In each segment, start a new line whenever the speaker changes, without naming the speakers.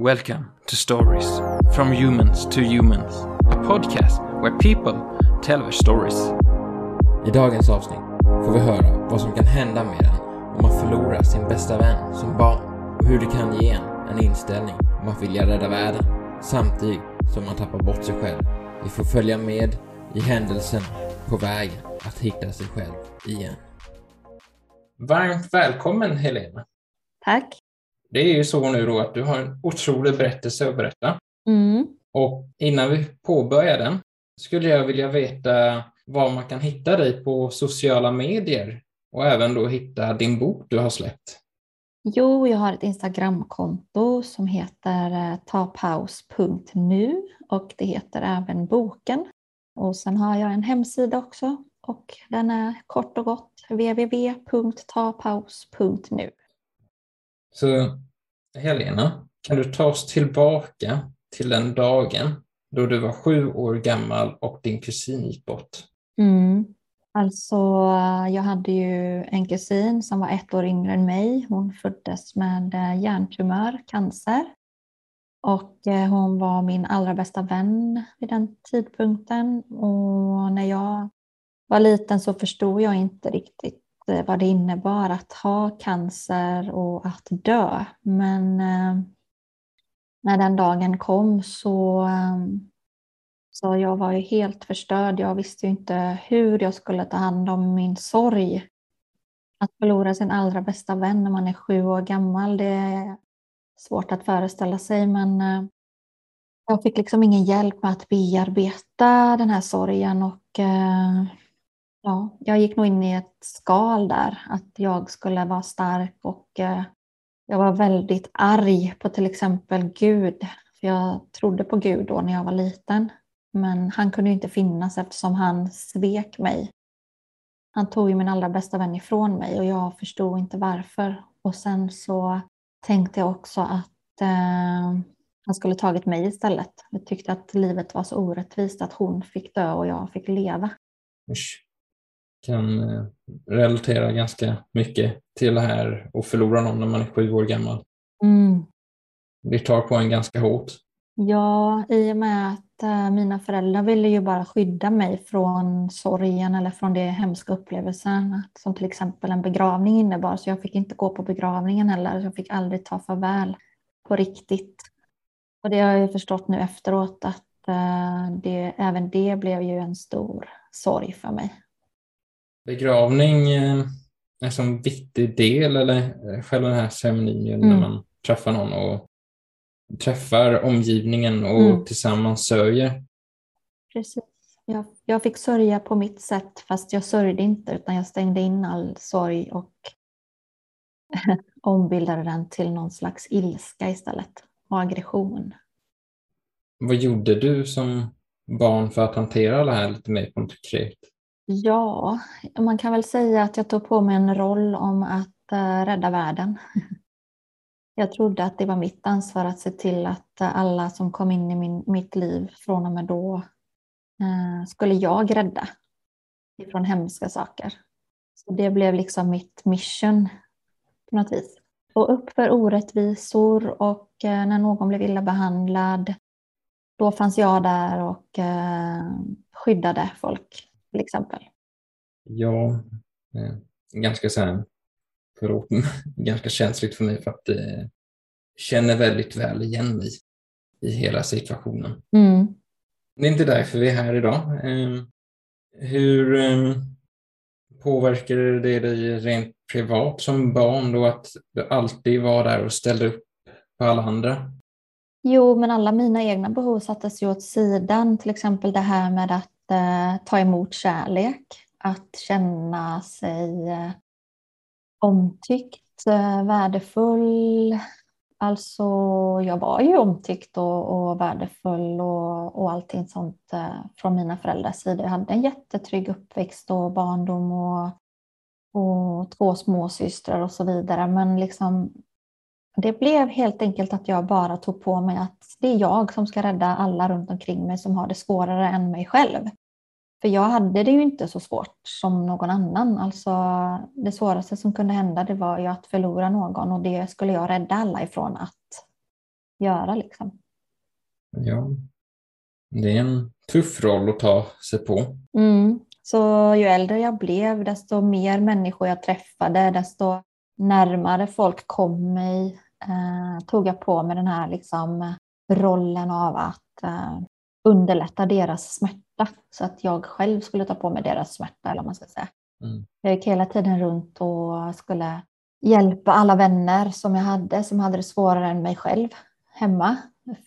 Welcome to Stories from Humans to Humans, a podcast where people tell their stories.
I dagens avsnitt får vi höra vad som kan hända med en om man förlorar sin bästa vän som barn och hur det kan ge en en inställning om att vilja rädda världen samtidigt som man tappar bort sig själv. Vi får följa med i händelsen på vägen att hitta sig själv igen.
Varmt välkommen Helena.
Tack.
Det är ju så nu då att du har en otrolig berättelse att berätta.
Mm.
Och innan vi påbörjar den skulle jag vilja veta var man kan hitta dig på sociala medier och även då hitta din bok du har släppt.
Jo, jag har ett Instagramkonto som heter eh, tapaus.nu och det heter även boken. Och sen har jag en hemsida också och den är kort och gott www.tapaus.nu.
Så Helena, kan du ta oss tillbaka till den dagen då du var sju år gammal och din kusin gick bort?
Mm. Alltså, jag hade ju en kusin som var ett år yngre än mig. Hon föddes med eh, hjärntumör, cancer. Och eh, hon var min allra bästa vän vid den tidpunkten. Och när jag var liten så förstod jag inte riktigt Eh, vad det innebar att ha cancer och att dö. Men eh, när den dagen kom så eh, så jag var jag helt förstörd. Jag visste ju inte hur jag skulle ta hand om min sorg. Att förlora sin allra bästa vän när man är sju år gammal, det är svårt att föreställa sig. Men eh, jag fick liksom ingen hjälp med att bearbeta den här sorgen och eh, ja, jag gick nog in i ett skal där, att jag skulle vara stark och eh, jag var väldigt arg på till exempel Gud. För jag trodde på Gud då när jag var liten. Men han kunde ju inte finnas eftersom han svek mig. Han tog ju min allra bästa vän ifrån mig och jag förstod inte varför. Och sen så tänkte jag också att eh, han skulle tagit mig istället. Jag tyckte att livet var så orättvist att hon fick dö och jag fick leva.
Usch. Kan eh, relatera ganska mycket till det här och förlora någon när man är sju år gammal.
Mm.
Det tar på en ganska hårt.
Ja, i och med att eh, mina föräldrar ville ju bara skydda mig från sorgen eller från det hemska upplevelsen som till exempel en begravning innebar. Så jag fick inte gå på begravningen heller. Jag fick aldrig ta farväl på riktigt. Och det har jag förstått nu efteråt att eh, det, även det blev ju en stor sorg för mig.
Begravning eh, är en viktig del eller själva den här ceremonin mm. när man träffar någon och träffar omgivningen och mm. tillsammans sörjer.
Precis. Jag, jag fick sörja på mitt sätt fast jag sörjde inte utan jag stängde in all sorg och ombildade den till någon slags ilska istället och aggression.
Vad gjorde du som barn för att hantera det här lite mer konkret?
Ja, man kan väl säga att jag tog på mig en roll om att uh, rädda världen. Jag trodde att det var mitt ansvar att se till att alla som kom in i min, mitt liv från och med då eh, skulle jag rädda ifrån hemska saker. Så det blev liksom mitt mission på något vis. Och upp för orättvisor och eh, när någon blev illa behandlad, då fanns jag där och eh, skyddade folk till exempel.
Ja, eh, ganska så här förlåt, ganska känsligt för mig för att eh, känner väldigt väl igen mig i hela situationen.
Mm.
Det är inte därför vi är här idag. Eh, hur eh, påverkar det dig rent privat som barn då att du alltid var där och ställde upp på alla andra?
Jo, men alla mina egna behov sattes ju åt sidan. Till exempel det här med att Eh, ta emot kärlek, att känna sig eh, omtyckt, eh, värdefull. Alltså, jag var ju omtyckt och, och värdefull och, och allting sånt eh, från mina föräldrars sida. Jag hade en jättetrygg uppväxt och barndom och, och två småsystrar och så vidare. Men liksom, det blev helt enkelt att jag bara tog på mig att det är jag som ska rädda alla runt omkring mig som har det svårare än mig själv. För jag hade det ju inte så svårt som någon annan. Alltså, det svåraste som kunde hända det var ju att förlora någon och det skulle jag rädda alla ifrån att göra. Liksom.
Ja. Det är en tuff roll att ta sig på.
Mm. Så ju äldre jag blev, desto mer människor jag träffade, desto närmare folk kom mig, eh, tog jag på mig den här liksom, rollen av att eh, underlätta deras smärta så att jag själv skulle ta på mig deras smärta, eller man ska säga. Mm. Jag gick hela tiden runt och skulle hjälpa alla vänner som jag hade som hade det svårare än mig själv hemma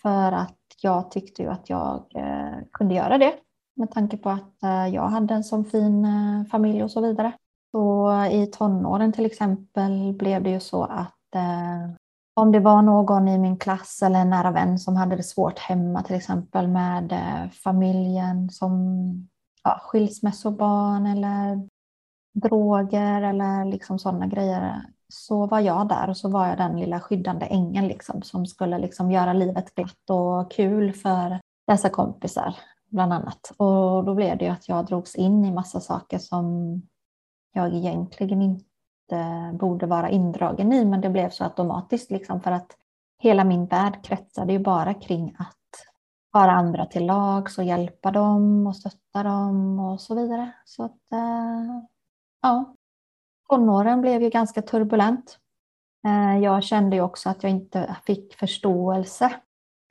för att jag tyckte ju att jag eh, kunde göra det med tanke på att jag hade en sån fin familj och så vidare. Så i tonåren till exempel blev det ju så att om det var någon i min klass eller en nära vän som hade det svårt hemma till exempel med eh, familjen som ja, skilsmässobarn eller droger eller liksom sådana grejer så var jag där och så var jag den lilla skyddande ängeln liksom, som skulle liksom göra livet glatt och kul för dessa kompisar bland annat. Och då blev det ju att jag drogs in i massa saker som jag egentligen inte borde vara indragen i, men det blev så automatiskt liksom för att hela min värld kretsade ju bara kring att vara andra till lags och hjälpa dem och stötta dem och så vidare. Så att, eh, ja, tonåren blev ju ganska turbulent. Eh, jag kände ju också att jag inte fick förståelse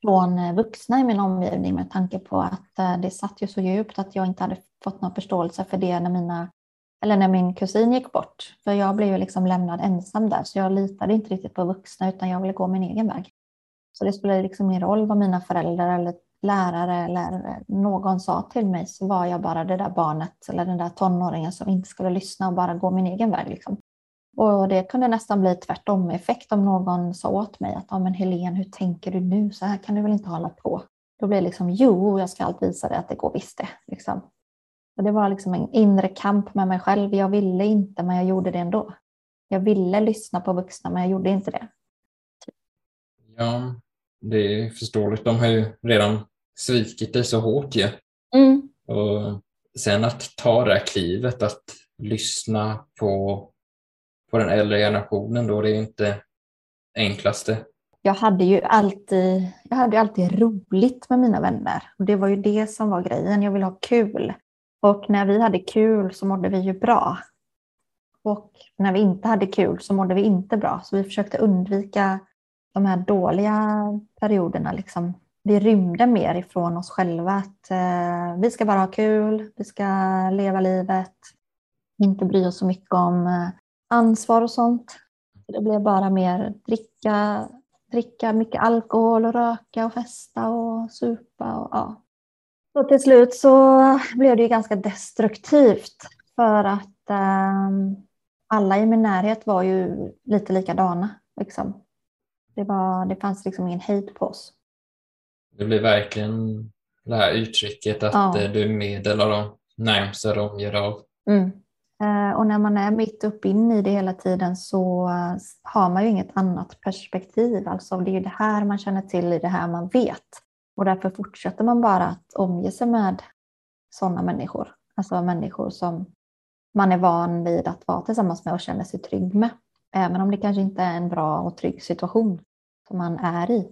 från vuxna i min omgivning med tanke på att eh, det satt ju så djupt att jag inte hade fått någon förståelse för det när, mina, eller när min kusin gick bort. För jag blev ju liksom lämnad ensam där så jag litade inte riktigt på vuxna utan jag ville gå min egen väg. Så det spelade liksom ingen roll vad mina föräldrar eller lärare eller någon sa till mig så var jag bara det där barnet eller den där tonåringen som inte skulle lyssna och bara gå min egen väg. Liksom. Och det kunde nästan bli tvärtom effekt om någon sa åt mig att ja, men Helene, hur tänker du nu? Så här kan du väl inte hålla på? Då blir det liksom jo, jag ska allt visa dig att det går visst det. Liksom. Och det var liksom en inre kamp med mig själv. Jag ville inte, men jag gjorde det ändå. Jag ville lyssna på vuxna, men jag gjorde inte det.
Ja, det är förståeligt. De har ju redan svikit dig så hårt ju.
Mm.
Och sen att ta det här klivet, att lyssna på, på den äldre generationen då, det är inte enklaste.
Jag hade ju alltid, jag hade alltid roligt med mina vänner. Och det var ju det som var grejen. Jag ville ha kul. Och när vi hade kul så mådde vi ju bra. Och när vi inte hade kul så mådde vi inte bra. Så vi försökte undvika de här dåliga perioderna liksom vi rymde mer ifrån oss själva. Att eh, vi ska bara ha kul, vi ska leva livet, inte bry oss så mycket om eh, ansvar och sånt. Det blev bara mer dricka, dricka mycket alkohol och röka och festa och supa. Och, ja. Så till slut så blev det ju ganska destruktivt för att eh, alla i min närhet var ju lite likadana. Liksom. Det, var, det fanns liksom ingen hejd på oss.
Det blir verkligen det här uttrycket att ja. Eh, du är medel av de närmsta de ger av.
Mm. Eh, och när man är mitt uppe in i det hela tiden så eh, har man ju inget annat perspektiv. Alltså det är ju det här man känner till, det här man vet. Och därför fortsätter man bara att omge sig med sådana människor. Alltså människor som man är van vid att vara tillsammans med och känner sig trygg med. Även om det kanske inte är en bra och trygg situation som man är i.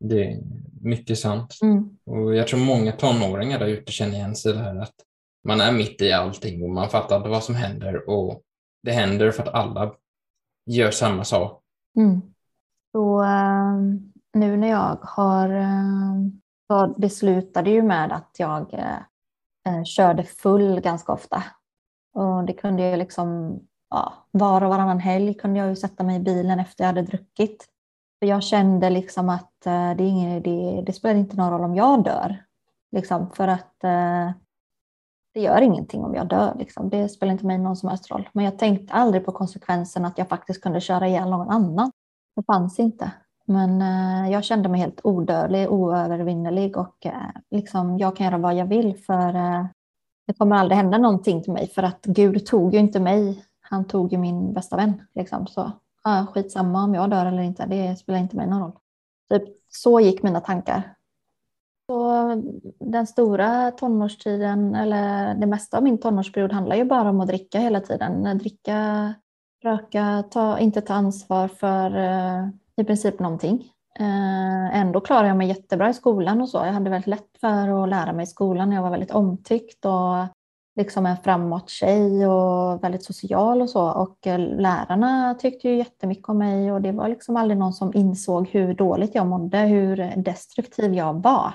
Det är mycket sant.
Mm.
Och jag tror många tonåringar där ute känner igen sig i det här att man är mitt i allting och man fattar inte vad som händer och det händer för att alla gör samma sak.
Mm. Så äh, nu när jag har eh, Jag beslutade ju med att jag eh, eh, körde full ganska ofta. Och det kunde ju liksom, ja, var och varannan helg kunde jag ju sätta mig i bilen efter jag hade druckit. För jag kände liksom att eh, det, är ingen idé, det spelar inte någon roll om jag dör. Liksom, för att eh, det gör ingenting om jag dör. Liksom. Det spelar inte mig någon som helst roll. Men jag tänkte aldrig på konsekvensen att jag faktiskt kunde köra ihjäl någon annan. Det fanns inte. Men eh, jag kände mig helt odödlig, oövervinnerlig och eh, liksom, jag kan göra vad jag vill för eh, det kommer aldrig hända någonting till mig för att Gud tog ju inte mig. Han tog ju min bästa vän. Liksom, så ah, skitsamma om jag dör eller inte, det spelar inte mig någon roll. Typ, så gick mina tankar. Så den stora tonårstiden, eller det mesta av min tonårsperiod handlar ju bara om att dricka hela tiden. Dricka, röka, ta, inte ta ansvar för eh, i princip någonting. Eh, ändå klarade jag mig jättebra i skolan och så. Jag hade väldigt lätt för att lära mig i skolan. Jag var väldigt omtyckt och liksom en framåt tjej och väldigt social och så. Och eh, lärarna tyckte ju jättemycket om mig och det var liksom aldrig någon som insåg hur dåligt jag mådde, hur destruktiv jag var.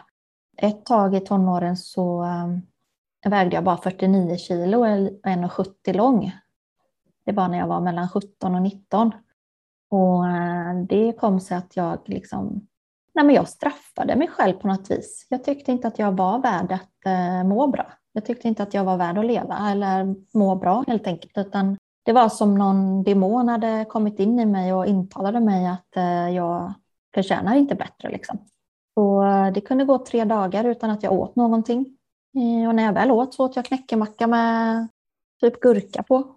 Ett tag i tonåren så eh, vägde jag bara 49 kilo och 1,70 lång. Det var när jag var mellan 17 och 19. Och eh, det kom sig att jag liksom Nej, men jag straffade mig själv på något vis. Jag tyckte inte att jag var värd att eh, må bra. Jag tyckte inte att jag var värd att leva eller må bra helt enkelt. Utan det var som någon demon hade kommit in i mig och intalade mig att eh, jag förtjänar inte bättre. Liksom. Och det kunde gå tre dagar utan att jag åt någonting. Och när jag väl åt så åt jag knäckemacka med typ gurka på.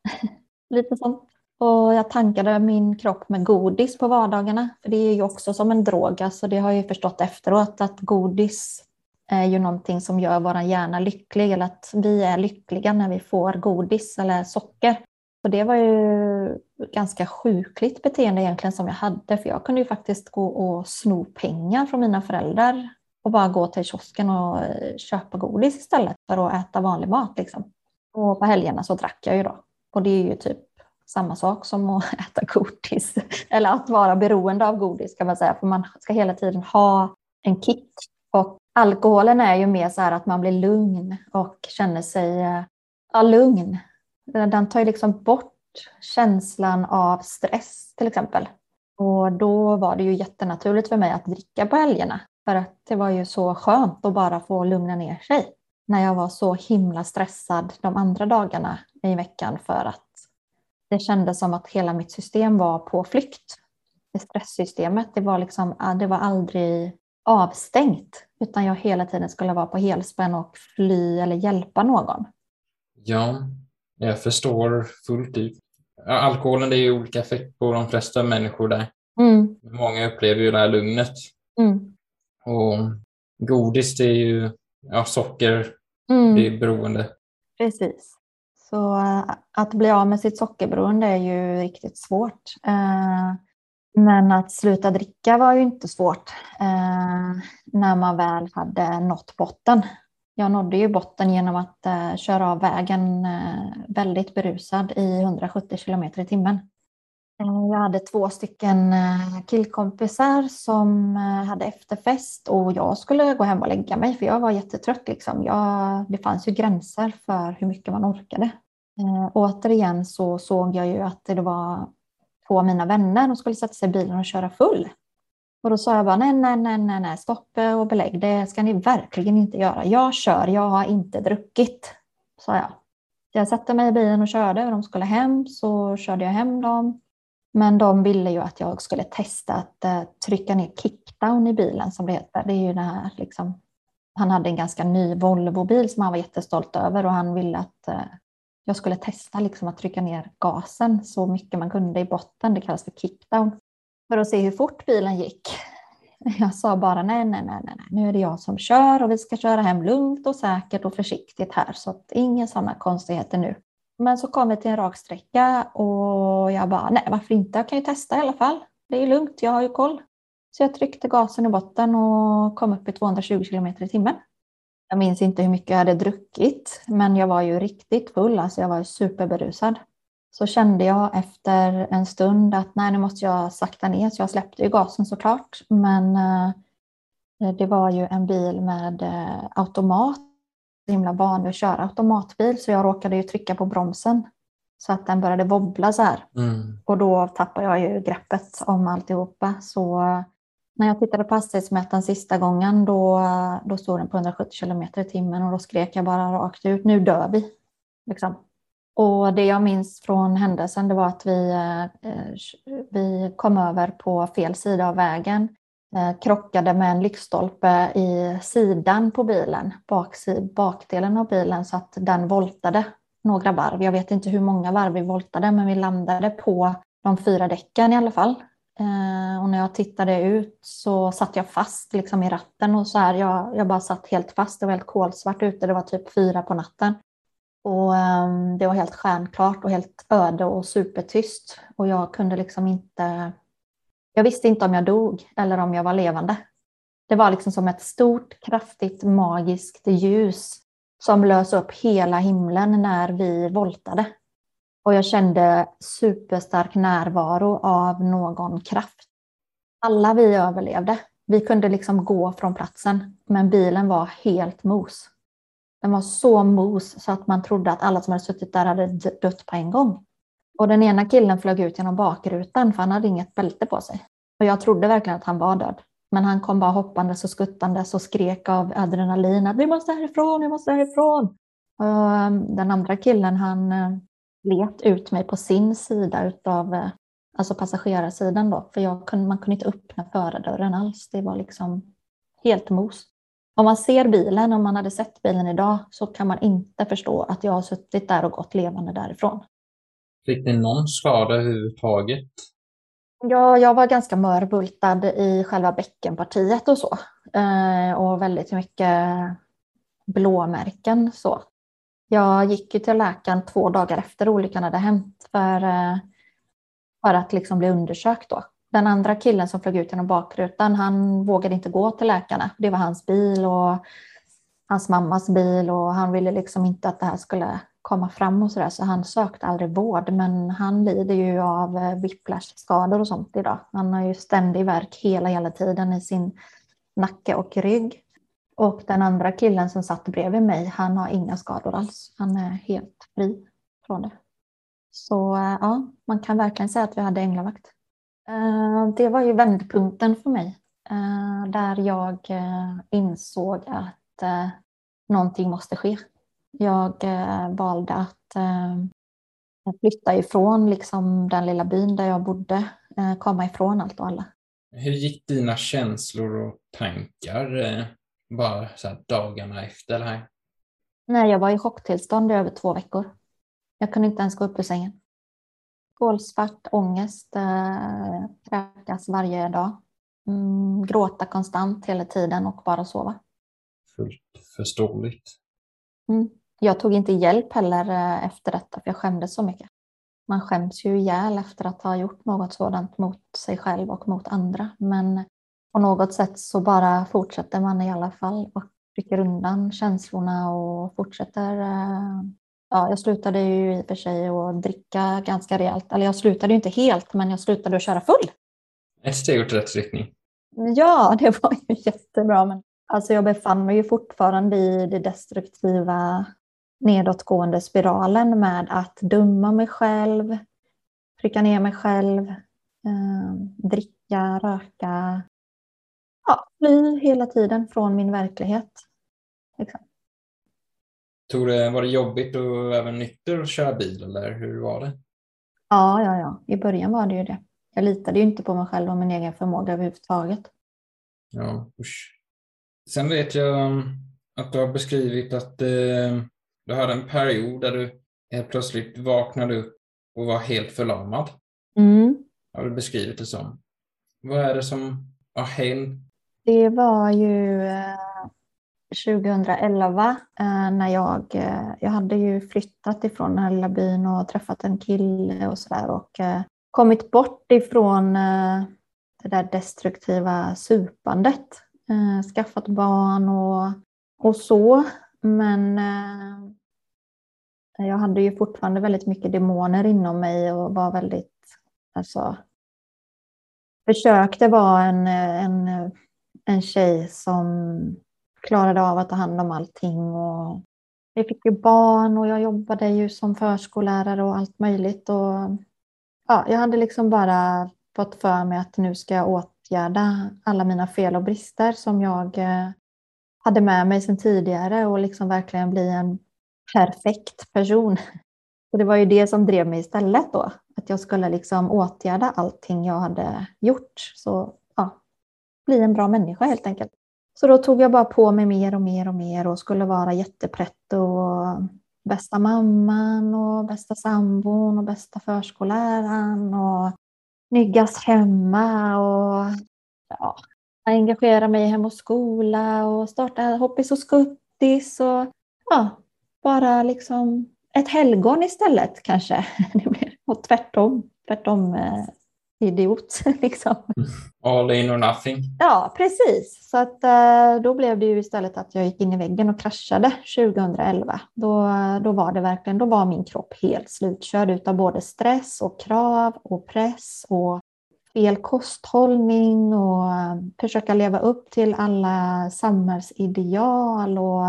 Lite sånt. Och jag tankade min kropp med godis på vardagarna. För det är ju också som en drog. Alltså det har jag ju förstått efteråt att godis är ju någonting som gör vår hjärna lycklig. Eller att vi är lyckliga när vi får godis eller socker. Och det var ju ganska sjukligt beteende egentligen som jag hade. För jag kunde ju faktiskt gå och sno pengar från mina föräldrar och bara gå till kiosken och eh, köpa godis istället för att äta vanlig mat. Liksom. Och på helgerna så drack jag ju då. Och det är ju typ samma sak som att äta godis. Eller att vara beroende av godis kan man säga. För man ska hela tiden ha en kick. Och alkoholen är ju mer så här att man blir lugn och känner sig eh, ja, lugn den tar ju liksom bort känslan av stress till exempel. Och då var det ju jättenaturligt för mig att dricka på helgerna. För att det var ju så skönt att bara få lugna ner sig. När jag var så himla stressad de andra dagarna i veckan för att det kändes som att hela mitt system var på flykt. Det stresssystemet, det var, liksom, det var aldrig avstängt. Utan jag hela tiden skulle vara på helspänn och fly eller hjälpa någon.
Ja, jag förstår fullt ut. Alkoholen det är ju olika effekt på de flesta människor där. Mm. Många upplever ju det här lugnet. Mm. Och godis det är ju ja, socker, mm. det är beroende.
Precis. Så eh, att bli av med sitt sockerberoende är ju riktigt svårt. Eh, men att sluta dricka var ju inte svårt eh, när man väl hade nått botten. Jag nådde ju botten genom att köra av vägen väldigt berusad i 170 kilometer i timmen. Eh, jag hade två stycken eh, killkompisar som eh, hade efterfest och jag skulle gå hem och lägga mig för jag var jättetrött. Liksom. Jag, det fanns ju gränser för hur mycket man orkade. återigen så såg jag ju att det var två av mina vänner som skulle sätta sig i bilen och köra full. Och då sa jag bara nej, nej, nej, nej, nej, stopp och belägg, det ska ni verkligen inte göra. Jag kör, jag har inte druckit, sa jag. Jag satte mig i bilen och körde och de skulle hem, så körde jag hem dem. Men de ville ju att jag skulle testa att uh, trycka ner kickdown i bilen som det heter. Det är ju det här liksom. Han hade en ganska ny Volvo-bil som han var jättestolt över och han ville att uh, jag skulle testa liksom att trycka ner gasen så mycket man kunde i botten. Det kallas för kickdown för att se hur fort bilen gick. Jag sa bara nej, nej, nej, nej, nu är det jag som kör och vi ska köra hem lugnt och säkert och försiktigt här så att inga sådana konstigheter nu. Men så kom vi till en raksträcka och jag bara nej, varför inte? Jag kan ju testa i alla fall. Det är lugnt, jag har ju koll. Så jag tryckte gasen i botten och kom upp i 220 kilometer i timmen. Jag minns inte hur mycket jag hade druckit, men jag var ju riktigt full, alltså jag var superberusad så kände jag efter en stund att nej, nu måste jag sakta ner. Så jag släppte ju gasen såklart. Men eh, det var ju en bil med eh, automat. Himla van att köra automatbil så jag råkade ju trycka på bromsen så att den började wobbla så här. Mm. Och då tappade jag ju greppet om alltihopa. Så när jag tittade på hastighetsmätaren sista gången då, då stod den på 170 kilometer i timmen och då skrek jag bara rakt ut, nu dör vi. Liksom. Och det jag minns från händelsen det var att vi, eh, vi kom över på fel sida av vägen, eh, Eh, krockade med en lyktstolpe i sidan på bilen, bakdelen av bilen, så att den voltade några varv. Jag vet inte hur många varv vi voltade, men vi landade på de fyra däcken i alla fall. Eh, och när jag tittade ut så satt jag fast liksom i ratten och så här. Jag, jag bara satt helt fast. Det var helt kolsvart ute. Det var typ fyra på natten. Och um, det var helt stjärnklart och helt öde och supertyst. Och jag kunde liksom inte jag visste inte om jag dog eller om jag var levande. Det var liksom som ett stort, kraftigt, magiskt ljus som lös upp hela himlen när vi voltade. Och jag kände superstark närvaro av någon kraft. Alla vi överlevde. Vi kunde liksom gå från platsen, men bilen var helt mos. Den var så mos så att man trodde att alla som hade suttit där hade dött på en gång. Och den ena killen flög ut genom bakrutan för han hade inget bälte på sig. Och jag trodde verkligen att han var död. Men han kom bara hoppandes och skuttandes och skrek av adrenalin att vi måste härifrån, vi måste härifrån. Och ehm, den andra killen han eh, let ut mig på sin sida utav, eh, alltså passagerarsidan då, för jag kunde, man kunde inte öppna förardörren alls. Det var liksom helt mos. Om man ser bilen, om man hade sett bilen idag, så kan man inte förstå att jag har suttit där och gått levande därifrån.
Fick ni någon skada överhuvudtaget?
Ja, jag var ganska mörbultad i själva bäckenpartiet och så. Eh, och väldigt mycket blåmärken så. Jag gick ju till läkaren två dagar efter olyckan hade hänt för, eh, för att liksom bli undersökt då. Den andra killen som flög ut genom bakrutan, han vågade inte gå till läkarna. Det var hans bil och hans mammas bil och han ville liksom inte att det här skulle komma fram och sådär, så han sökte aldrig vård. Men han lider ju av eh, whiplash-skador och sånt idag. Han har ju ständig verk hela, hela tiden i sin nacke och rygg. Och den andra killen som satt bredvid mig, han har inga skador alls. Han är helt fri från det. Så eh, ja, man kan verkligen säga att vi hade änglavakt. Eh, det var ju vändpunkten för mig. Där jag insåg att någonting måste ske jag eh, valde att eh, flytta ifrån liksom, den lilla byn där jag bodde, eh, komma ifrån allt och alla.
Hur gick dina känslor och tankar bara dagarna efter det här?
Nej, jag var i chocktillstånd i över två veckor. Jag kunde inte ens gå upp ur sängen. Kolsvart ångest, eh, kräkas varje dag. Mm, gråta konstant hela tiden och bara sova.
Fullt förståeligt.
Mm. Jag tog inte hjälp heller eh, efter detta, för jag skämdes så mycket. Man skäms ju ihjäl efter att ha gjort något sådant mot sig själv och mot andra. Men på något sätt så bara fortsätter man i alla fall och trycker undan känslorna och fortsätter. Eh, ja, jag slutade ju i och för sig att dricka ganska rejält. Eller jag slutade ju inte helt, men jag slutade att köra full.
Ett steg åt rätt riktning.
Ja, det var ju jättebra. Men alltså jag befann mig ju fortfarande i det destruktiva nedåtgående spiralen med att dumma mig själv, trycka ner mig själv, eh, dricka, röka, ja, fly hela tiden från min verklighet. Liksom.
Tog det, var det jobbigt och även nykter att köra bil eller hur var det?
Ja, ja, ja, i början var det ju det. Jag litade ju inte på mig själv och min egen förmåga överhuvudtaget.
Ja, usch. Sen vet jag att du har beskrivit att eh, du hade en period där du helt plötsligt vaknade upp och var helt förlamad.
Mm.
Har du beskrivit det som. Vad är det som har hänt?
Det var ju eh, 2011 eh, när jag, eh, jag hade ju flyttat ifrån den här lilla byn och träffat en kille och sådär och eh, kommit bort ifrån eh, det där destruktiva supandet. Eh, skaffat barn och, och så. Men eh, jag hade ju fortfarande väldigt mycket demoner inom mig och var väldigt, alltså, försökte vara en, en, en tjej som klarade av att ta hand om allting. Och vi fick ju barn och jag jobbade ju som förskollärare och allt möjligt. Och, ja, jag hade liksom bara fått för mig att nu ska jag åtgärda alla mina fel och brister som jag eh, hade med mig sedan tidigare och liksom verkligen bli en perfekt person. Och det var ju det som drev mig istället då, att jag skulle liksom åtgärda allting jag hade gjort. Så ja, bli en bra människa helt enkelt. Så då tog jag bara på mig mer och mer och mer och skulle vara jättepretto och bästa mamman och bästa sambon och bästa förskolläraren och snyggast hemma och ja, engagera mig hem och skola och starta hoppis och skuttis och ja, bara liksom ett helgon istället kanske. och tvärtom, tvärtom eh, idiot. Liksom.
All in or nothing.
Ja, precis. Så att, eh, då blev det ju istället att jag gick in i väggen och kraschade 2011. Då, då var det verkligen, då var min kropp helt slutkörd utav både stress och krav och press och fel kosthållning och eh, försöka leva upp till alla samhällsideal och,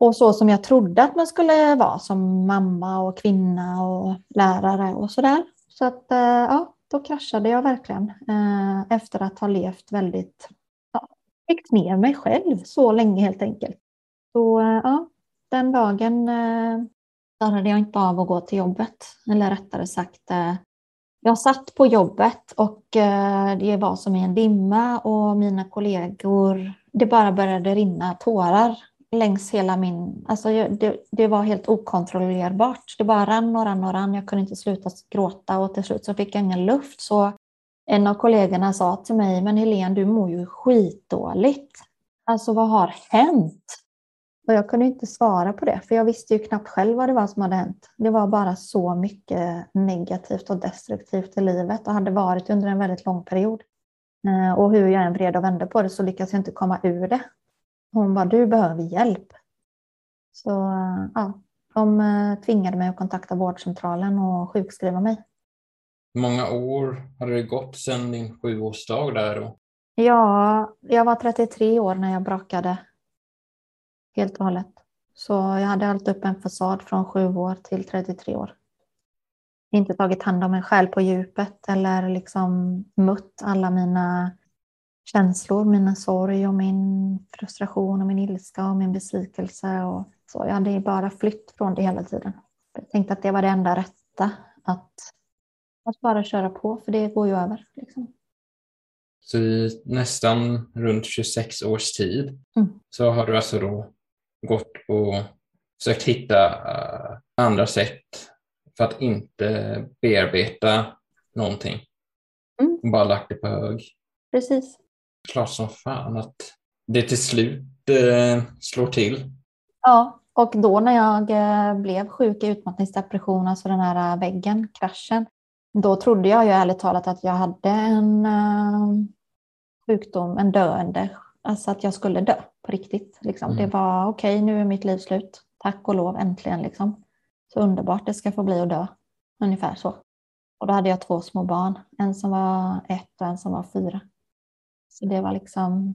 och så som jag trodde att man skulle vara som mamma och kvinna och lärare och sådär. Så att eh, ja, då kraschade jag verkligen eh, efter att ha levt väldigt, ja, fick ner mig själv så länge helt enkelt. Så ja, den dagen klarade jag inte av att gå till jobbet, eller rättare sagt jag satt på jobbet och eh, det var som i en dimma och mina kollegor, det bara började rinna tårar längs hela min... Alltså det, det var helt okontrollerbart. Det bara rann och rann och rann. Jag kunde inte sluta gråta och till slut så fick jag ingen luft. Så en av kollegorna sa till mig, men Helene du mår ju skitdåligt. Alltså vad har hänt? Och jag kunde inte svara på det, för jag visste ju knappt själv vad det var som hade hänt. Det var bara så mycket negativt och destruktivt i livet och hade varit under en väldigt lång period. Eh, och hur jag än vred och vände på det så lyckades jag inte komma ur det. Hon bara, du behöver hjälp. Så ja, de eh, tvingade mig att kontakta vårdcentralen och sjukskriva mig.
Hur många år hade det gått sedan din sjuårsdag där? Då?
Ja, jag var 33 år när jag brakade helt och hållet. Så jag hade hållit upp en fasad från 7 år till 33 år. Inte tagit hand om mig själv på djupet eller liksom mött alla mina känslor, mina sorg och min frustration och min ilska och min besvikelse. Och så. Jag hade bara flytt från det hela tiden. Jag tänkte att det var det enda rätta, att, att bara köra på, för det går ju över. Liksom.
Så i nästan runt 26 års tid
mm.
så har du alltså då gått och försökt hitta uh, andra sätt för att inte bearbeta någonting.
Mm.
Bara lagt det på hög.
Precis.
Klart som fan att det till slut uh, slår till.
Ja, och då när jag uh, blev sjuk i utmattningsdepression, alltså den här väggen, kraschen, då trodde jag ju ärligt talat att jag hade en sjukdom, en döende Alltså att jag skulle dö på riktigt. Liksom. Mm. Det var okej, okay, nu är mitt liv slut. Tack och lov, äntligen. Liksom. Så underbart det ska få bli att dö. Ungefär så. Och då hade jag två små barn. En som var ett och en som var fyra. Så det var liksom...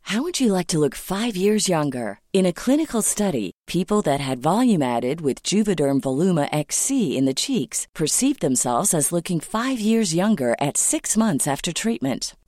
How would you like to look five years younger? In a clinical study, people that had volume added with Juvederm Voluma XC in the cheeks perceived themselves as looking five years younger at six months after treatment.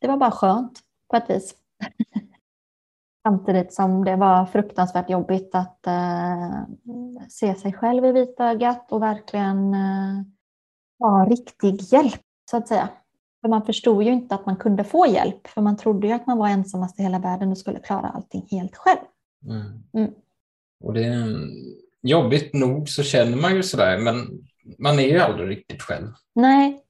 Det var bara skönt på ett vis. Samtidigt som det var fruktansvärt jobbigt att uh, se sig själv i vitögat och verkligen uh, ha riktig hjälp, så att säga. För man förstod ju inte att man kunde få hjälp, för man trodde ju att man var ensammast i hela världen och skulle klara allting helt själv.
Mm.
Mm.
Och det är jobbigt nog så känner man ju sådär, men man är ju aldrig riktigt själv.
Nej.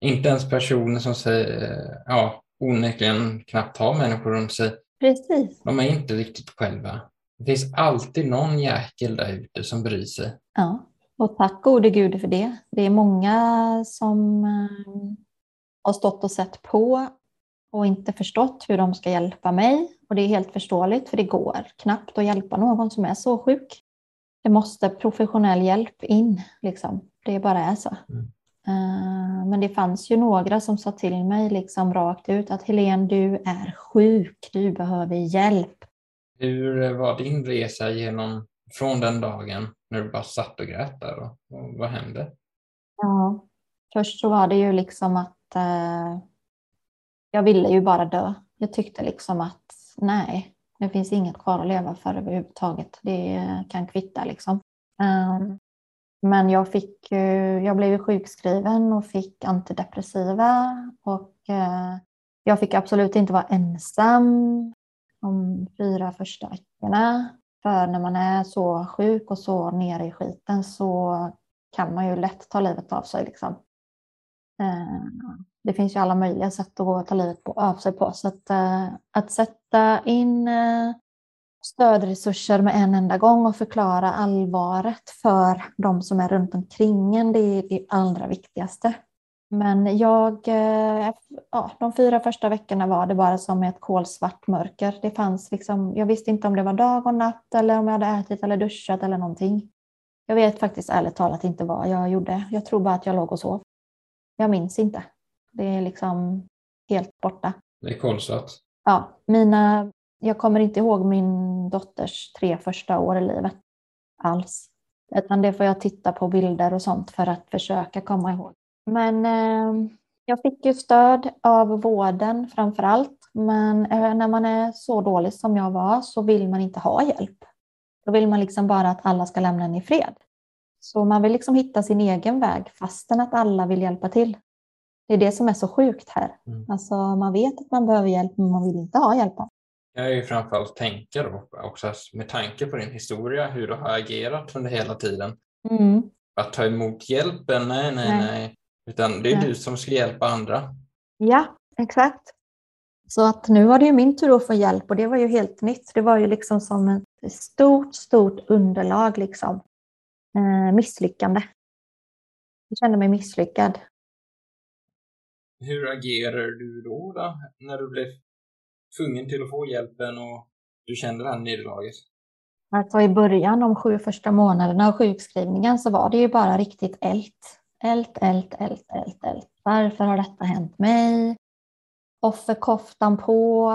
Inte ens personer som säger, ja, onekligen knappt har människor runt sig.
Precis.
De är inte riktigt själva. Det finns alltid någon jäkel där ute som bryr sig.
Ja, och tack gode gud för det. Det är många som eh, har stått och sett på och inte förstått hur de ska hjälpa mig. Och det är helt förståeligt, för det går knappt att hjälpa någon som är så sjuk. Det måste professionell hjälp in, liksom. Det bara är så.
Mm.
Eh, men det fanns ju några som sa till mig liksom rakt ut att Helene, du är sjuk, du behöver hjälp.
Hur var din resa genom, från den dagen när du bara satt och grät där? Och, och vad hände?
Ja, först så var det ju liksom att eh, jag ville ju bara dö. Jag tyckte liksom att nej, det finns inget kvar att leva för överhuvudtaget. Det kan kvitta liksom. Um, men jag, fick, eh, jag blev sjukskriven och fick antidepressiva och eh, jag fick absolut inte vara ensam de fyra första veckorna. För när man är så sjuk och så nere i skiten så kan man ju lätt ta livet av sig. Liksom. Eh, det finns ju alla möjliga sätt att ta livet av sig på. Så att, att sätta in stödresurser med en enda gång och förklara allvaret för de som är runt omkring en. Det är det allra viktigaste. Men jag, eh, ja, de fyra första veckorna var det bara som ett kolsvart mörker. Det fanns liksom, jag visste inte om det var dag och natt eller om jag hade ätit eller duschat eller någonting. Jag vet faktiskt ärligt talat inte vad jag gjorde. Jag tror bara att jag låg och sov. Jag minns inte. Det är liksom helt borta.
Det är kolsvart.
Ja, mina jag kommer inte ihåg min dotters tre första år i livet alls. Utan det får jag titta på bilder och sånt för att försöka komma ihåg. Men eh, jag fick ju stöd av vården framför allt. Men eh, när man är så dålig som jag var så vill man inte ha hjälp. Då vill man liksom bara att alla ska lämna en i fred. Så man vill liksom hitta sin egen väg fastän att alla vill hjälpa till. Det är det som är så sjukt här. Mm. Alltså man vet att man behöver hjälp men man vill inte ha hjälpen.
Jag är ju framförallt tänka då också med tanke på din historia, hur du har agerat under hela tiden.
Mm.
Att ta emot hjälpen, nej, nej, nej. nej. Utan det är nej. du som ska hjälpa andra.
Ja, exakt. Så att nu var det ju min tur att få hjälp och det var ju helt nytt. Det var ju liksom som ett stort, stort underlag liksom. Eh, misslyckande. Jag kände mig misslyckad.
Hur agerar du då, då när du blev tvungen till att få hjälpen och du kände det här nederlaget?
Alltså i början, de sju första månaderna av sjukskrivningen, så var det ju bara riktigt ält. Ält, ält, ält, ält, ält. Varför har detta hänt mig? Offerkoftan på.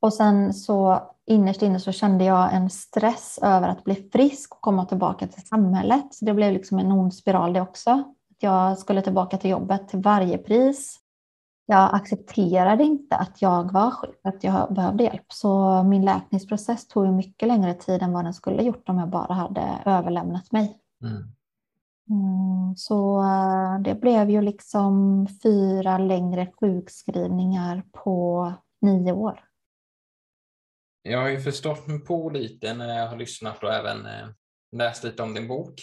Och sen så innerst inne så kände jag en stress över att bli frisk och komma tillbaka till samhället. Så det blev liksom en ond spiral det också. Jag skulle tillbaka till jobbet till varje pris jag accepterade inte att jag var sjuk, att jag behövde hjälp. Så min läkningsprocess tog mycket längre tid än vad den skulle gjort om jag bara hade överlämnat mig.
Mm.
Mm, så eh, det blev ju liksom fyra längre sjukskrivningar på nio år.
Jag har ju förstått mig på lite när jag har lyssnat och även eh, läst lite om din bok.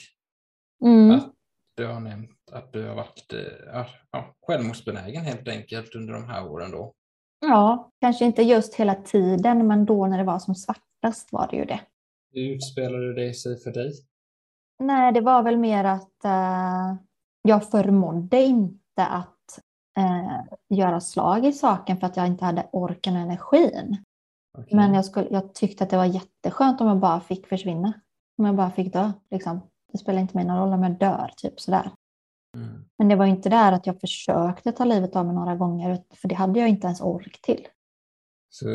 Mm.
Att du har nämnt att du har varit eh, ja, självmordsbenägen helt enkelt under de här åren då?
Ja, kanske inte just hela tiden, men då när det var som svartast var det ju det.
Hur utspelade det sig för dig?
Nej, det var väl mer att uh, jag förmådde inte att uh, göra slag i saken för att jag inte hade orken och energin. Okay. Men jag, skulle, jag tyckte att det var jätteskönt om jag bara fick försvinna. Om jag bara fick dö. Liksom. Det spelar inte mig någon roll om jag dör, typ sådär.
Mm.
Men det var inte där att jag försökte ta livet av mig några gånger, för det hade jag inte ens ork till.
Så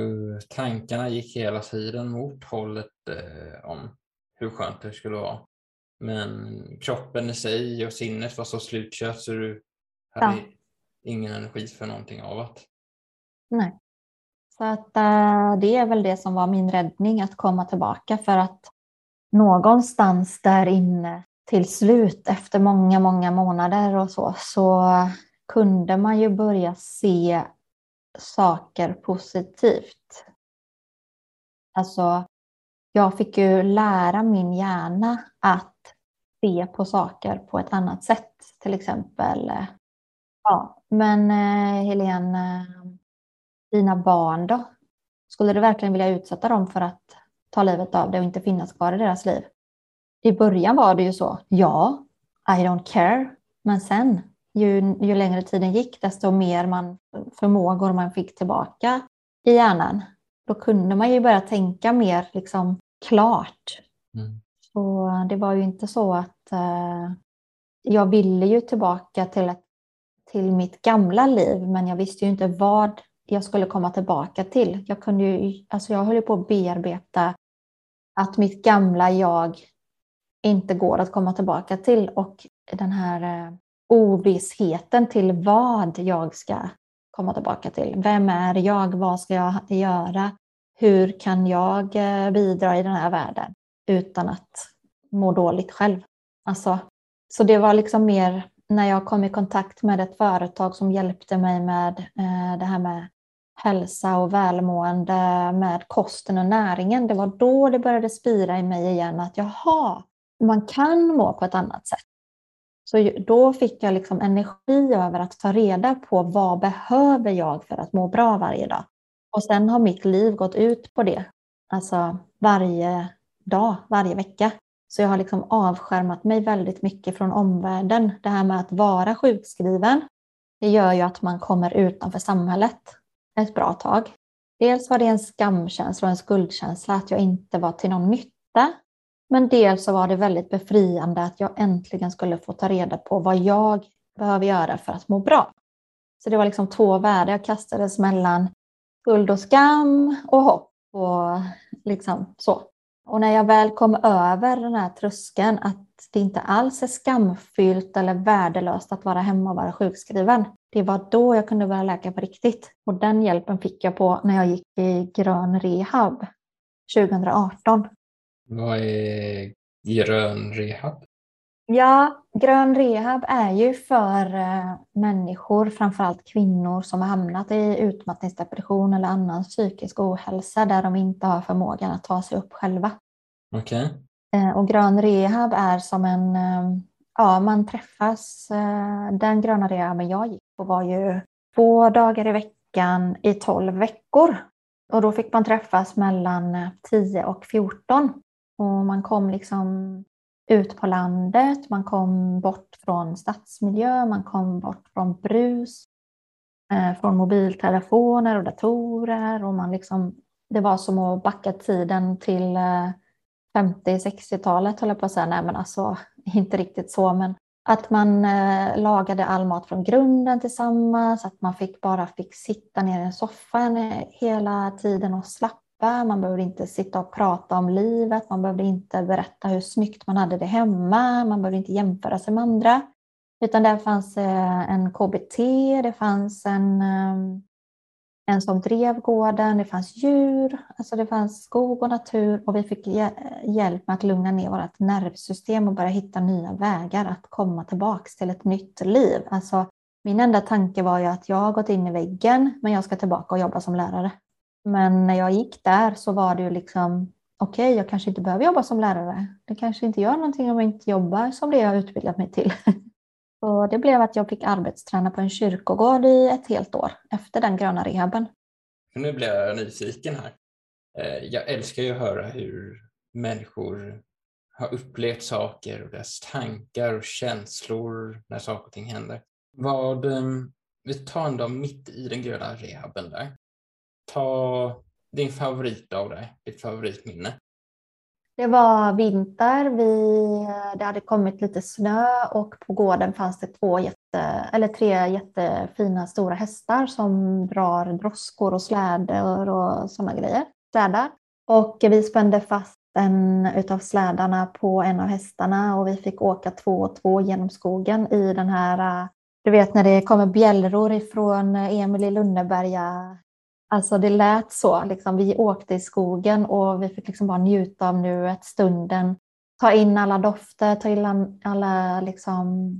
tankarna gick hela tiden mot hållet eh, om hur skönt det skulle vara. Men kroppen i sig och sinnet var så slutkört så du hade ja. ingen energi för någonting av det.
Nej. Så att äh, det är väl det som var min räddning, att komma tillbaka för att någonstans där inne till slut efter många, många månader och så, så kunde man ju börja se saker positivt. Alltså, jag fick ju lära min hjärna att se på saker på ett annat sätt. Till exempel, ja, men eh, Helene, dina barn då? Skulle du verkligen vilja utsätta dem för att ta livet av dig och inte finnas kvar i deras liv? I början var det ju så, ja, I don't care. Men sen, ju, ju längre tiden gick, desto mer man, förmågor man fick tillbaka i hjärnan, då kunde man ju börja tänka mer liksom, klart.
Mm.
Så det var ju inte så att uh, jag ville ju tillbaka till, ett, till mitt gamla liv, men jag visste ju inte vad jag skulle komma tillbaka till. Jag, kunde ju, alltså jag höll ju på att bearbeta att mitt gamla jag inte går att komma tillbaka till och den här eh, ovissheten till vad jag ska komma tillbaka till. Vem är jag? Vad ska jag göra? Hur kan jag eh, bidra i den här världen utan att må dåligt själv? Alltså, så det var liksom mer när jag kom i kontakt med ett företag som hjälpte mig med eh, det här med hälsa och välmående med kosten och näringen. Det var då det började spira i mig igen att jaha, man kan må på ett annat sätt. Så då fick jag liksom energi över att ta reda på vad behöver jag för att må bra varje dag. Och sen har mitt liv gått ut på det, alltså varje dag, varje vecka. Så jag har liksom avskärmat mig väldigt mycket från omvärlden. Det här med att vara sjukskriven, det gör ju att man kommer utanför samhället ett bra tag. Dels var det en skamkänsla och en skuldkänsla att jag inte var till någon nytta. Men dels så var det väldigt befriande att jag äntligen skulle få ta reda på vad jag behöver göra för att må bra. Så det var liksom två världar. Jag kastades mellan skuld och skam och hopp och liksom så. Och när jag väl kom över den här tröskeln att det inte alls är skamfyllt eller värdelöst att vara hemma och vara sjukskriven. Det var då jag kunde börja läka på riktigt. Och den hjälpen fick jag på när jag gick i grön rehab 2018.
Vad är grön rehab?
Ja, grön rehab är ju för eh, människor, framförallt kvinnor som har hamnat i utmattningsdepression eller annan psykisk ohälsa där de inte har förmågan att ta sig upp själva.
Okej. Okay.
Eh, och grön rehab är som en, eh, ja man träffas, den gröna rehaben jag gick på var ju två dagar i veckan i tolv veckor. Och då fick man träffas mellan 10 och 14. Och man kom liksom ut på landet, man kom bort från stadsmiljö, man kom bort från brus, eh, från mobiltelefoner och datorer och man liksom, det var som att backa tiden till eh, 50-60-talet höll jag på att säga, nej men alltså inte riktigt så, men att man eh, lagade all mat från grunden tillsammans, att man fick bara fick sitta ner i soffan eh, hela tiden och slappa man behövde inte sitta och prata om livet, man behövde inte berätta hur snyggt man hade det hemma, man behövde inte jämföra sig med andra. Utan där fanns eh, en KBT, det fanns en, eh, en som drev gården, det fanns djur, alltså det fanns skog och natur och vi fick hjälp med att lugna ner vårt nervsystem och börja hitta nya vägar att komma tillbaks till ett nytt liv. Alltså, min enda tanke var ju att jag har gått in i väggen, men jag ska tillbaka och jobba som lärare. Men när jag gick där så var det ju liksom okej, okay, jag kanske inte behöver jobba som lärare. Det kanske inte gör någonting om jag inte jobbar som det jag har utbildat mig till. Så det blev att jag fick arbetsträna på en kyrkogård i ett helt år efter den gröna rehaben.
Nu blir jag nyfiken här. Eh, jag älskar ju att höra hur människor har upplevt saker och deras tankar och känslor när saker och ting händer. Vad, eh, vi tar en dag mitt i den gröna rehaben där ta din favorit av det, ditt favoritminne.
Det var vinter. Vi, det hade kommit lite snö och på gården fanns det två jätte, eller tre jättefina stora hästar som drar droskor och slädor och sådana grejer. Slädar. Och vi spände fast en utav slädarna på en av hästarna och vi fick åka två och två genom skogen i den här, du vet när det kommer bjällror ifrån Emil i Lönneberga Alltså det lät så, liksom, vi åkte i skogen och vi fick liksom bara njuta av nuet, stunden, ta in alla dofter, ta in alla liksom,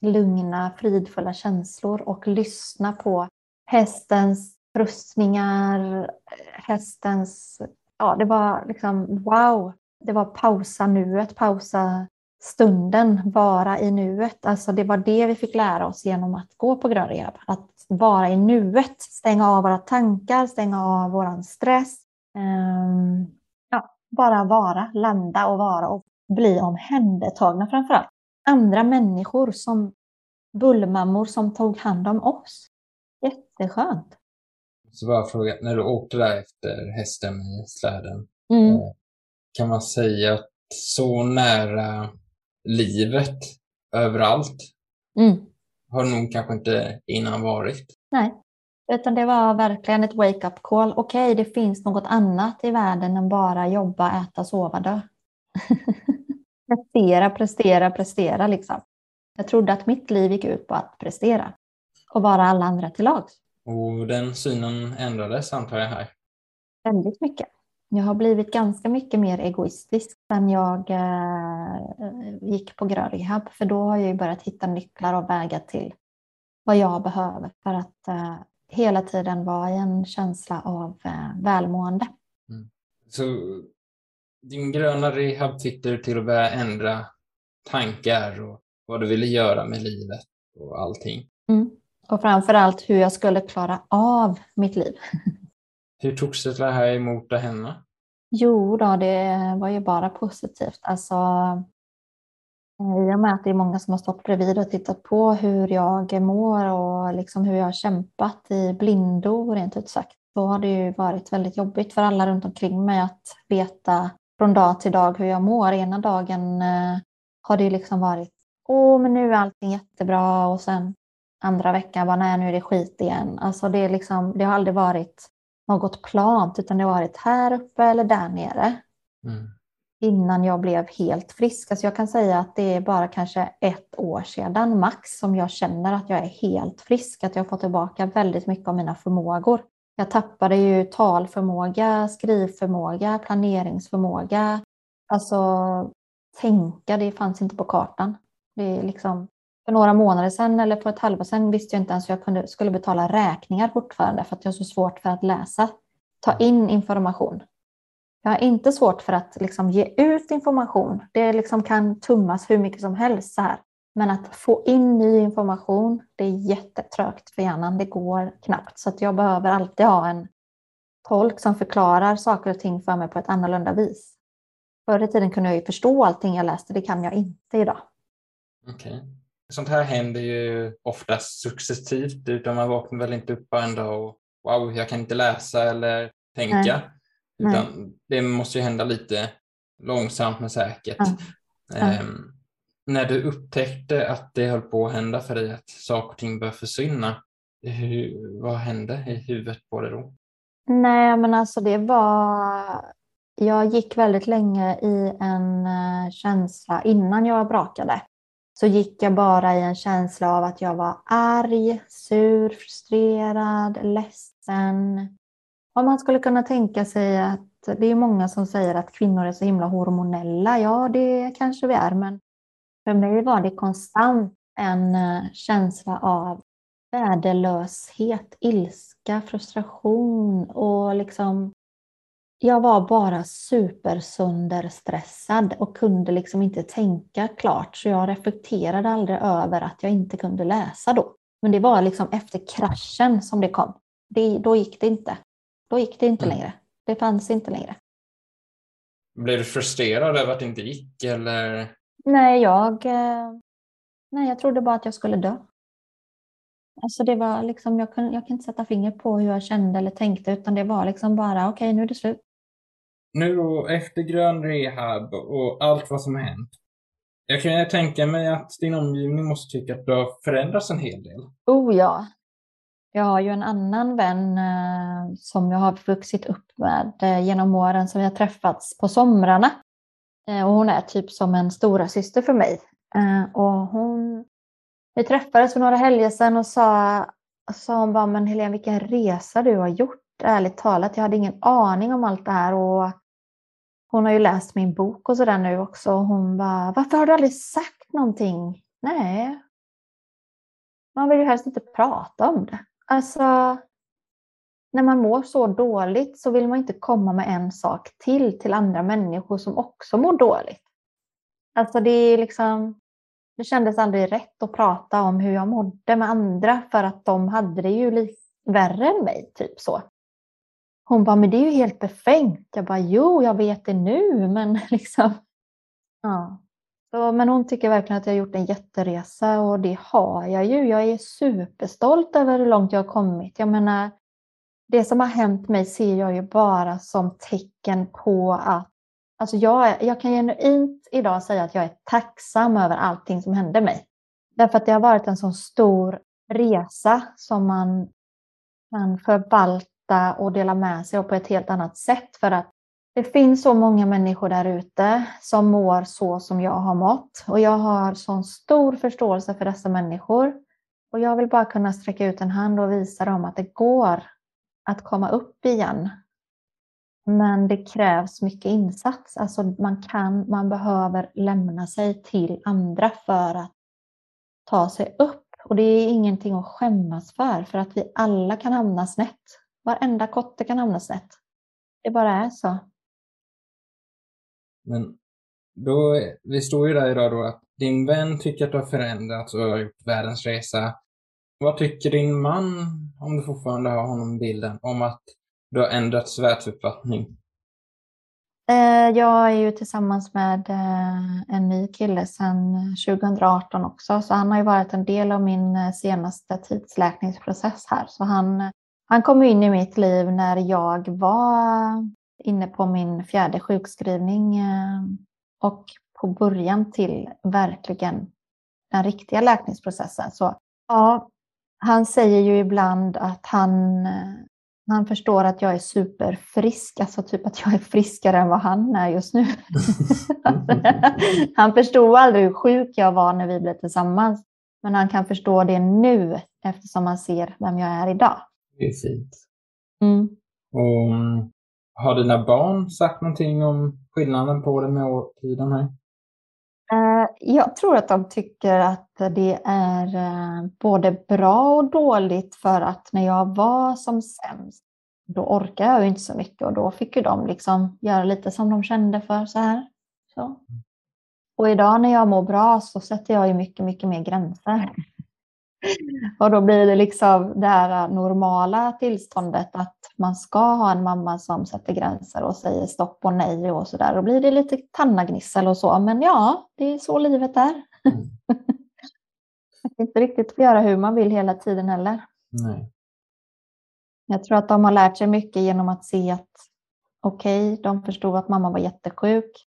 lugna, fridfulla känslor och lyssna på hästens rustningar, hästens, ja det var liksom wow, det var pausa nuet, pausa stunden, vara i nuet. Alltså det var det vi fick lära oss genom att gå på grön rehab. Att vara i nuet, stänga av våra tankar, stänga av vår stress. Um, ja, bara vara, landa och vara och bli omhändertagna framför allt. Andra människor som bullmammor som tog hand om oss. Jätteskönt.
Så bara fråga, när du åkte där efter hästen i släden, mm. Eh, kan man säga att så nära livet överallt mm. har nog kanske inte innan varit.
Nej, Utan det var verkligen ett wake-up call. Okej, okay, det finns något annat i världen än bara jobba, äta, sova, dö. prestera, prestera, prestera liksom. Jag trodde att mitt liv gick ut på att prestera och vara alla andra till lags.
Och den synen ändrades antar jag här?
Väldigt mycket. Jag har blivit ganska mycket mer egoistisk sen jag eh, gick på grön rehab. För då har jag börjat hitta nycklar och vägar till vad jag behöver för att eh, hela tiden vara i en känsla av eh, välmående. Mm.
Så din gröna rehab fick dig till att börja ändra tankar och vad du ville göra med livet och allting?
Mm. Och framför allt hur jag skulle klara av mitt liv.
Hur togs det här emot av henne?
Jo, då, det var ju bara positivt. Alltså, eh, I och med att det är många som har stått bredvid och tittat på hur jag mår och liksom hur jag har kämpat i blindo rent ut sagt. Då har det ju varit väldigt jobbigt för alla runt omkring mig att veta från dag till dag hur jag mår. Ena dagen eh, har det liksom varit åh, men nu är allting jättebra och sen andra veckan bara nej, nu är det skit igen. Alltså det, är liksom, det har aldrig varit något plant utan det har varit här uppe eller där nere. Mm. Innan jag blev helt frisk. Alltså jag kan säga att det är bara kanske ett år sedan max som jag känner att jag är helt frisk. Att jag har fått tillbaka väldigt mycket av mina förmågor. Jag tappade ju talförmåga, skrivförmåga, planeringsförmåga. Alltså tänka, det fanns inte på kartan. Det är liksom, för några månader sedan eller för ett halvår sedan visste jag inte ens hur jag kunde, skulle betala räkningar fortfarande för att jag har så svårt för att läsa. Ta in information. Jag har inte svårt för att liksom ge ut information. Det liksom kan tummas hur mycket som helst så här. Men att få in ny information, det är jättetrögt för hjärnan. Det går knappt. Så att jag behöver alltid ha en tolk som förklarar saker och ting för mig på ett annorlunda vis. Förr i tiden kunde jag ju förstå allting jag läste. Det kan jag inte idag.
Okej. Okay. Sånt här händer ju oftast successivt, utan man vaknar väl inte upp en dag och wow, jag kan inte läsa eller tänka. Nej. Utan Nej. det måste ju hända lite långsamt men säkert. Ja. Um, när du upptäckte att det höll på att hända för dig, att saker och ting började försvinna, hur, vad hände i huvudet på dig då?
Nej, men alltså det var... Jag gick väldigt länge i en eh, känsla innan jag brakade så gick jag bara i en känsla av att jag var arg, sur, frustrerad, ledsen. Och man skulle kunna tänka sig att det är många som säger att kvinnor är så himla hormonella. Ja, det kanske vi är, men för mig var det konstant en eh, känsla av värdelöshet, ilska, frustration och liksom jag var bara supersönderstressad och kunde liksom inte tänka klart. Så jag reflekterade aldrig över att jag inte kunde läsa då. Men det var liksom efter kraschen som det kom. Det, då gick det inte. Då gick det inte mm. längre. Det fanns inte längre.
Blev du frustrerad över att det inte gick eller?
Nej, jag, eh, nej, jag trodde bara att jag skulle dö. Alltså det var liksom, jag, kunde, jag kan inte sätta fingret på hur jag kände eller tänkte utan det var liksom bara okej, okay, nu är det slut
nu då, efter grön rehab och allt vad som har hänt. Jag kan tänka mig att din omgivning måste tycka att du har förändrats en hel del.
Oh ja. Jag har ju en annan vän eh, som jag har vuxit upp med eh, genom åren som vi har träffats på somrarna. Eh, och hon är typ som en stora syster för mig. Eh, och hon, vi träffades för några helger sedan och sa, sa hon bara, men Helene vilken resa du har gjort. Ärligt talat, jag hade ingen aning om allt det här och hon har ju läst min bok och sådär nu också. hon bara, varför har du aldrig sagt någonting? Nej. Man vill ju helst inte prata om det. Alltså, när man mår så dåligt så vill man inte komma med en sak till till andra människor som också mår dåligt. Alltså det är liksom, det kändes aldrig rätt att prata om hur jag mådde med andra för att de hade det ju lite värre än mig, typ så. Hon bara, men det är ju helt befängt. Jag bara, jo, jag vet det nu, men liksom. Ja. Så, men hon tycker verkligen att jag har gjort en jätteresa och det har jag ju. Jag är superstolt över hur långt jag har kommit. Jag menar, det som har hänt mig ser jag ju bara som tecken på att Alltså jag, jag kan genuint idag säga att jag är tacksam över allting som hände mig. Därför att det har varit en så stor resa som man kan förvalta och dela med sig på ett helt annat sätt. För att det finns så många människor där ute som mår så som jag har mått. Och jag har sån stor förståelse för dessa människor. Och jag vill bara kunna sträcka ut en hand och visa dem att det går att komma upp igen. Men det krävs mycket insats. Alltså man, kan, man behöver lämna sig till andra för att ta sig upp. Och det är ingenting att skämmas för, för att vi alla kan hamna snett. Varenda kotte kan hamna snett. Det bara är så.
Men då, vi står ju där idag då att din vän tycker att du har förändrats och har gjort världens resa. Vad tycker din man, om du fortfarande har honom i bilden, om att du har ändrat världsuppfattning?
Eh, jag är ju tillsammans med eh, en ny kille sedan 2018 också, så han har ju varit en del av min eh, senaste tidsläkningsprocess här. Så han, han kom in i mitt liv när jag var inne på min fjärde sjukskrivning och på början till verkligen den riktiga läkningsprocessen. Så ja, han säger ju ibland att han han förstår att jag är superfrisk, alltså typ att jag är friskare än vad han är just nu. han förstod aldrig hur sjuk jag var när vi blev tillsammans. Men han kan förstå det nu eftersom han ser vem jag är idag.
Det är fint.
Mm.
Och mm, har dina barn sagt någonting om skillnaden på det med årtiden här?
Eh, jag tror att de tycker att det är eh, både bra och dåligt för att när jag var som sämst, då orkade jag ju inte så mycket och då fick ju de liksom göra lite som de kände för så här. Så. Och idag när jag mår bra så sätter jag ju mycket, mycket mer gränser. Och då blir det liksom det här normala tillståndet att man ska ha en mamma som sätter gränser och säger stopp och nej och så där. Då blir det lite tannagnissel och så. Men ja, det är så livet är. Mm. inte riktigt få göra hur man vill hela tiden heller.
Nej.
Jag tror att de har lärt sig mycket genom att se att okej, okay, de förstod att mamma var jättesjuk.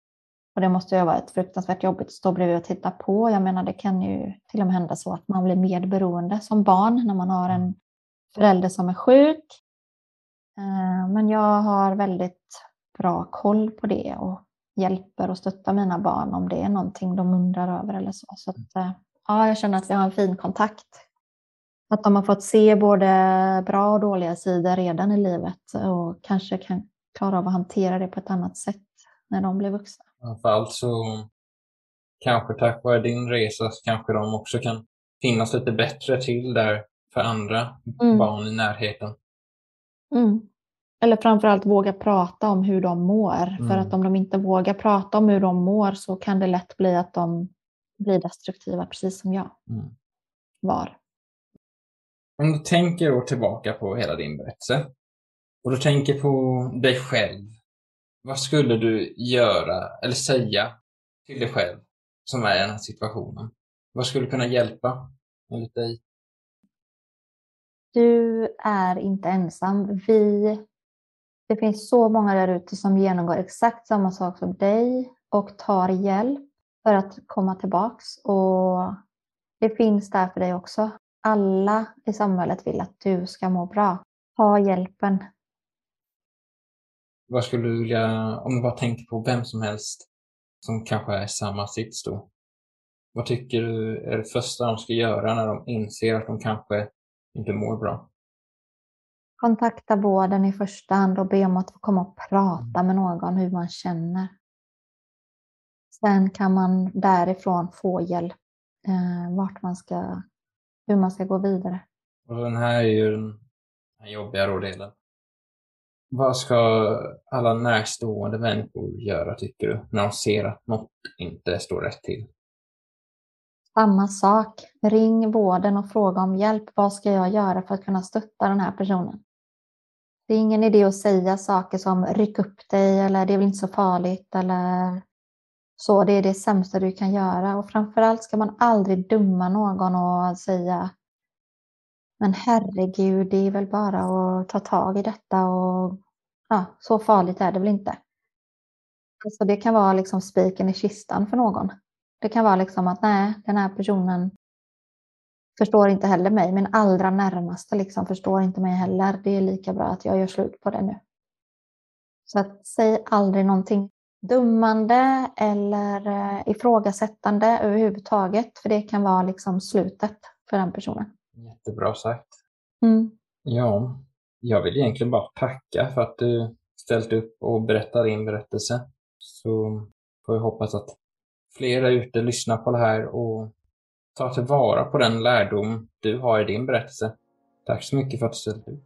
Och det måste ju ha varit fruktansvärt jobbigt att stå bredvid och titta på. Jag menar, det kan ju till och med hända så att man blir medberoende som barn när man har en förälder som är sjuk. Eh, men jag har väldigt bra koll på det och hjälper och stöttar mina barn om det är någonting de undrar över eller så. Så att, eh, ja, jag känner att vi har en fin kontakt. Att de har fått se både bra och dåliga sidor redan i livet och kanske kan klara av att hantera det på ett annat sätt när de blir vuxna.
Framförallt så kanske tack vare din resa så kanske de också kan finnas lite bättre till där för andra mm. barn i närheten.
Mm. Eller framförallt våga prata om hur de mår. Mm. För att om de inte vågar prata om hur de mår så kan det lätt bli att de blir destruktiva, precis som jag mm. var.
Om du tänker då tillbaka på hela din berättelse och du tänker på dig själv vad skulle du göra eller säga till dig själv som är i den här situationen? Vad skulle kunna hjälpa enligt dig?
Du är inte ensam. Vi, det finns så många där ute som genomgår exakt samma sak som dig och tar hjälp för att komma tillbaks. Och det finns där för dig också. Alla i samhället vill att du ska må bra. Ta hjälpen.
Vad skulle du vilja, om du bara tänker på vem som helst som kanske är i samma sits då. Vad tycker du är det första de ska göra när de inser att de kanske inte mår bra?
Kontakta vården i första hand och be om att få komma och prata med någon hur man känner. Sen kan man därifrån få hjälp eh, vart man ska, hur man ska gå vidare.
Och den här är ju den jobbiga delen. Vad ska alla närstående människor göra, tycker du, när de ser att något inte står rätt till?
Samma sak. Ring vården och fråga om hjälp. Vad ska jag göra för att kunna stötta den här personen? Det är ingen idé att säga saker som ryck upp dig eller det är väl inte så farligt eller så. Det är det sämsta du kan göra och framförallt ska man aldrig dumma någon och säga men herregud, det är väl bara att ta tag i detta och ja, så farligt är det väl inte. Alltså det kan vara liksom spiken i kistan för någon. Det kan vara liksom att nej, den här personen förstår inte heller mig. Min allra närmaste liksom förstår inte mig heller. Det är lika bra att jag gör slut på det nu. Så att säg aldrig någonting dummande eller eh, ifrågasättande överhuvudtaget. För det kan vara liksom slutet för den personen.
Jättebra sagt.
Mm.
Ja, jag vill egentligen bara tacka för att du ställt upp och berättar din berättelse. Så får jag hoppas att fler där ute lyssnar på det här och tar tillvara på den lärdom du har i din berättelse. Tack så mycket för att du ställde upp.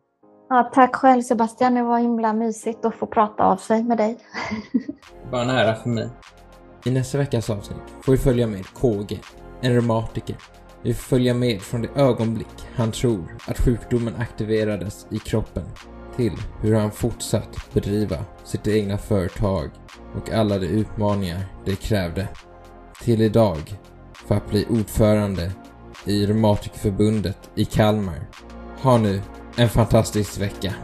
Ja, tack själv Sebastian, det var himla mysigt att få prata av sig med dig.
Bara en ära för mig.
I nästa veckas avsnitt får vi följa med KG, en reumatiker. Vi får följa med från det ögonblick han tror att sjukdomen aktiverades i kroppen till hur han fortsatt bedriva sitt egna företag och alla de utmaningar det krävde. Till idag för att bli ordförande i Reumatikerförbundet i Kalmar. Ha nu en fantastisk vecka.